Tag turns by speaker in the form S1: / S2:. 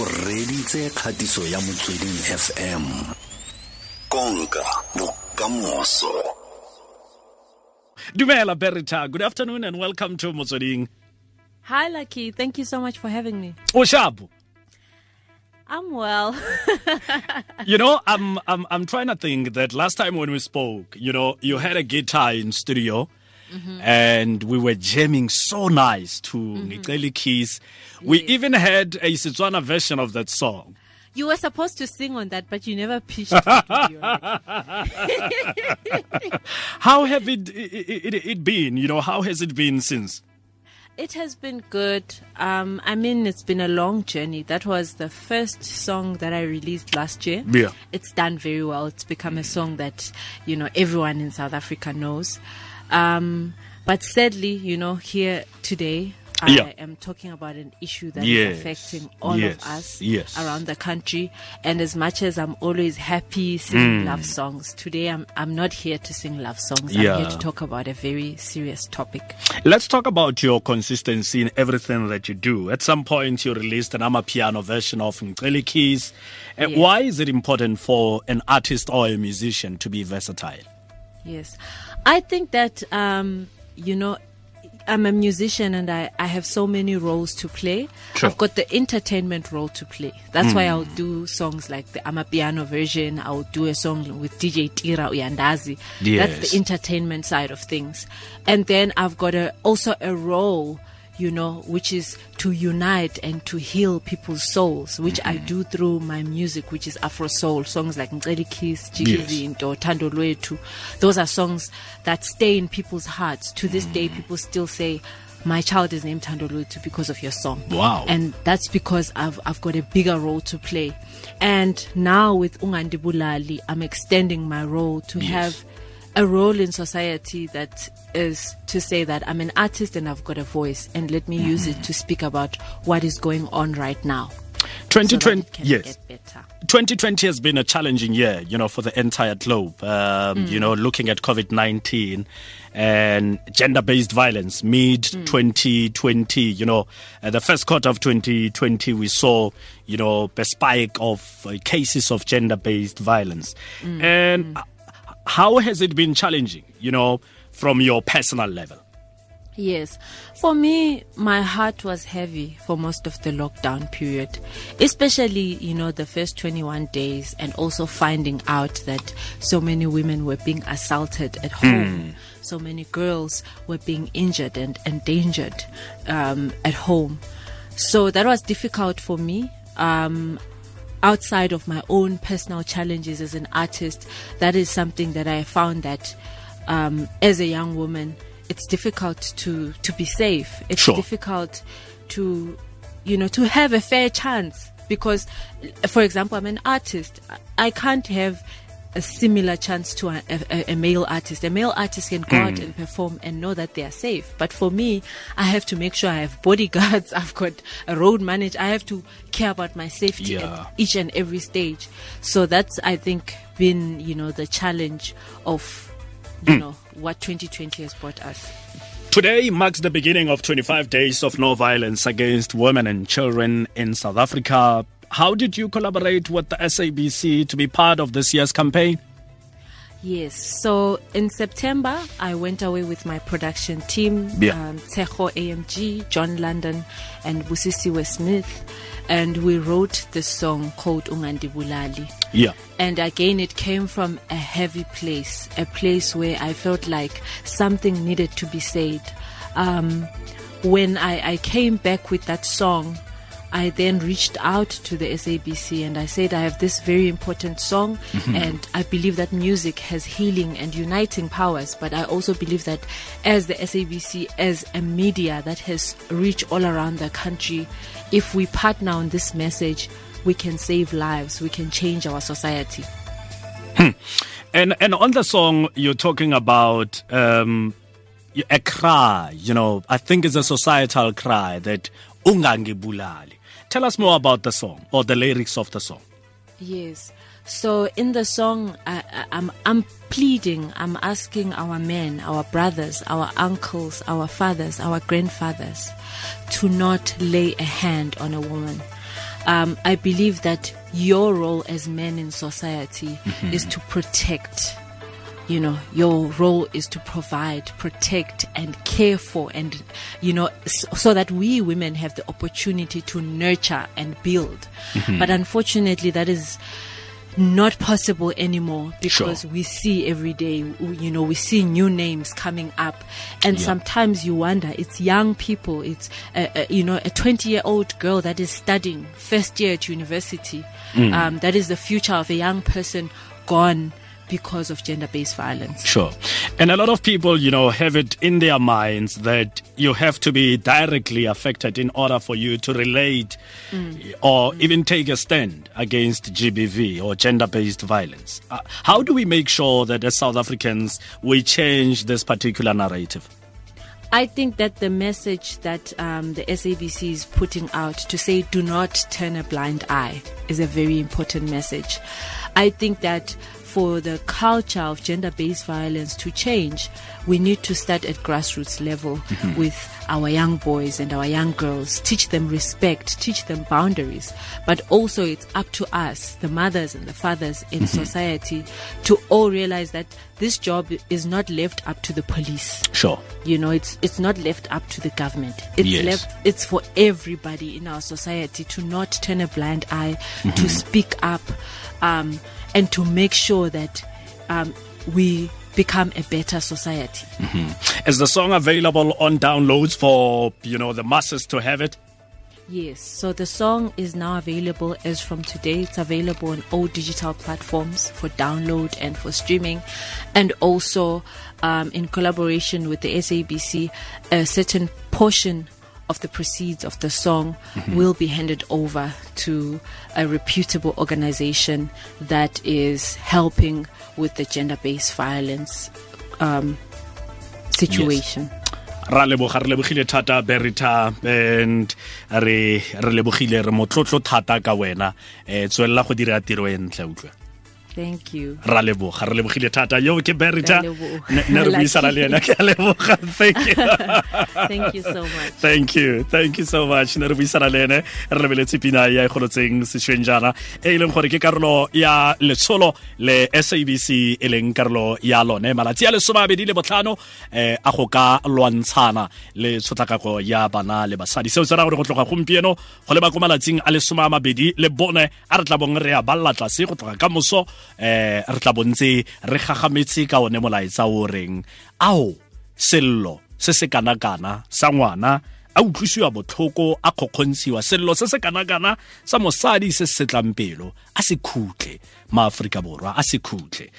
S1: o reditse kgatiso ya motsweding fm konka bokamoso
S2: Dumela Berita. Good afternoon and welcome to Motsweding.
S3: Hi, Lucky. Thank you so much for having me.
S2: Oshabu.
S3: I'm well.
S2: You know, I'm I'm I'm trying to think that last time when we spoke, you know, you had a guitar in studio and we were jamming so nice to Keys. We even had a Setswana version of that song.
S3: you were supposed to sing on that, but you never pitched it. to be honest.
S2: How have it it, it it been? You know, how has it been since?
S3: It has been good. Um, I mean, it's been a long journey. That was the first song that I released last year.
S2: Yeah.
S3: It's done very well. It's become a song that, you know, everyone in South Africa knows. Um, but sadly, you know, here today, I
S2: Yeah.
S3: am talking about an issue that is
S2: Yes.
S3: affecting all
S2: Yes.
S3: of us
S2: Yes.
S3: around the country. And as much as I'm always happy singing
S2: Mm.
S3: love songs, today I'm I'm not here to sing love songs.
S2: Yeah.
S3: I'm here to talk about a very serious topic.
S2: Let's talk about your consistency in everything that you do. At some point, you released an Amapiano version of Ngceli Kiss. Uh. Why is it important for an artist or a musician to be versatile?
S3: Yes. I think that, um, you know, I'm a musician and I, I have so many roles to play.
S2: Sure.
S3: I've got the entertainment role to play. That's why I'll do songs like the Amapiano version. I'll do a song with DJ Tira Uyandazi.
S2: Yes.
S3: That's the entertainment side of things. And then I've got a, also a role, you know, which is to unite and to heal people's souls, which I mm-hmm. do through my music, which is Afro Soul, songs like Ngceli Kiss, Jikizinto, Thando Lwethu. Those are songs that stay in people's hearts. To this day, mm. people still say, my child is named Thando Lwethu because of your song.
S2: Wow.
S3: And that's because I've, I've got a bigger role to play. And now with Ungangibulali, I'm extending my role to
S2: Yes.
S3: have a role in society that is to say that I'm an artist and I've got a voice and let me use it to speak about what is going on right now.
S2: 2020,
S3: it can
S2: yes. 2020 has been a challenging year, you know, for the entire globe. Um,
S3: Mm.
S2: You know, looking at COVID 19 and gender based violence, mid
S3: Mm.
S2: 2020, you know, uh, the first quarter of 2020, we saw, you know, a spike of uh, cases of gender based violence.
S3: Mm.
S2: And uh, how has it been challenging, you know, from your personal level?
S3: Yes. For me, my heart was heavy for most of the lockdown period, especially, you know, the first 21 days and also finding out that so many women were being assaulted at home. So many girls were being injured and endangered um, at home. So that was difficult for me. Um, outside of my own personal challenges as an artist, that is something that I found that um, as a young woman, it's difficult to to be safe. It's
S2: Sure.
S3: difficult to you know to have a fair chance because, for example, I'm an artist. I- I can't have a similar chance to a, a, a male artist. A male artist can go out mm. and perform and know that they are safe. But for me, I have to make sure I have bodyguards. I've got a road manager. I have to care about my safety
S2: Yeah.
S3: at each and every stage. So that's, I think, been, you know, the challenge of, you mm. know, what 2020 has brought us.
S2: Today marks the beginning of 25 days of no violence against women and children in South Africa. How did you collaborate with the SABC to be part of this year's campaign?
S3: Yes. So in September, I went away with my production team,
S2: Yeah.
S3: um, Tejo AMG, John London, and Busisiwe Smith, and we wrote this song called Ungangibulali.
S2: Yeah.
S3: And again, it came from a heavy place, a place where I felt like something needed to be said. Um, when I, I came back with that song, I then reached out to the SABC and I said, I have this very important song, and I believe that music has healing and uniting powers. But I also believe that as the SABC, as a media that has reached all around the country, if we partner on this message, we can save lives, we can change our society.
S2: And and on the song you're talking about um a cry, you know, I think it's a societal cry that ungangibulali. Tell us more about the song or the lyrics of the song.
S3: Yes. So in the song, I, I, I'm I'm pleading, I'm asking our men, our brothers, our uncles, our fathers, our grandfathers, to not lay a hand on a woman. um, I believe that your role as men in society is to protect. You know, your role is to provide, protect, and care for, and you know, so, so that we women have the opportunity to nurture and build. But unfortunately, that is not possible anymore because
S2: Sure.
S3: we see every day you know we see new names coming up and
S2: Yeah.
S3: sometimes you wonder it's young people it's uh, uh, you know a 20 year old girl that is studying first year at university um, that is the future of a young person gone because of gender based violence
S2: Sure. And a lot of people, you know, have it in their minds that you have to be directly affected in order for you to relate or even take a stand against GBV or gender based violence. Uh, how do we make sure that as South Africans we change this particular narrative?
S3: I think that the message that um, the SABC is putting out to say do not turn a blind eye is a very important message. I think that for the culture of gender based violence to change, we need to start at grassroots level with our young boys and our young girls, teach them respect, teach them boundaries. But also, it's up to us, the mothers and the fathers in society, to all realize that this job is not left up to the police
S2: Sure.
S3: you know it's it's not left up to the government it's
S2: Yes.
S3: left it's for everybody in our society to not turn a blind eye
S2: Mm-hmm.
S3: to speak up um, and to make sure that um, we become a better society.
S2: Is the song available on downloads for, you know, the masses to have it?
S3: yes. So the song is now available as from today. It's available on all digital platforms for download and for streaming. And also um, in collaboration with the sabc a certain portion of the proceeds of the song will be handed over to a reputable organization that is helping with the gender-based violence um, situation.
S2: Ra leboga re lebogile thata berita and re re lebogile re motlotlo thata ka wena. Tswelela go dira tiro e ntle utlwa
S3: thank you.
S2: Ra leboga re lebogile thata. Yo ke berita ne re buisana le ena ke a leboga. Thank you.
S3: Thank you so much.
S2: Thank you. Thank you so much. Ne re buisana le ene re lebeletse pina ya e golotseng sešweng jaana e e leng gore ke karolo ya letsholo le sabc e leng karolo ya lone. Malatsi a lesomeabedi le botlhano eh, a go ka lwantshana le tshotlakako ya bana le basadi. Seo se raya gore go tloga gompieno go leba ko malatsing a lesome a mabedi le bone a re tla bong re ya ballatlase go tloga ka moso eh, re tla bontse re gagametse ka one molaetsa o reng. Ao sello se se kana-kana sa ngwana a utlwisiwa botlhoko a kgokgontshiwa. Sello se se kana-kana sa mosadi se se setlang pelo a se khutle. Maaforika borwa a se khutle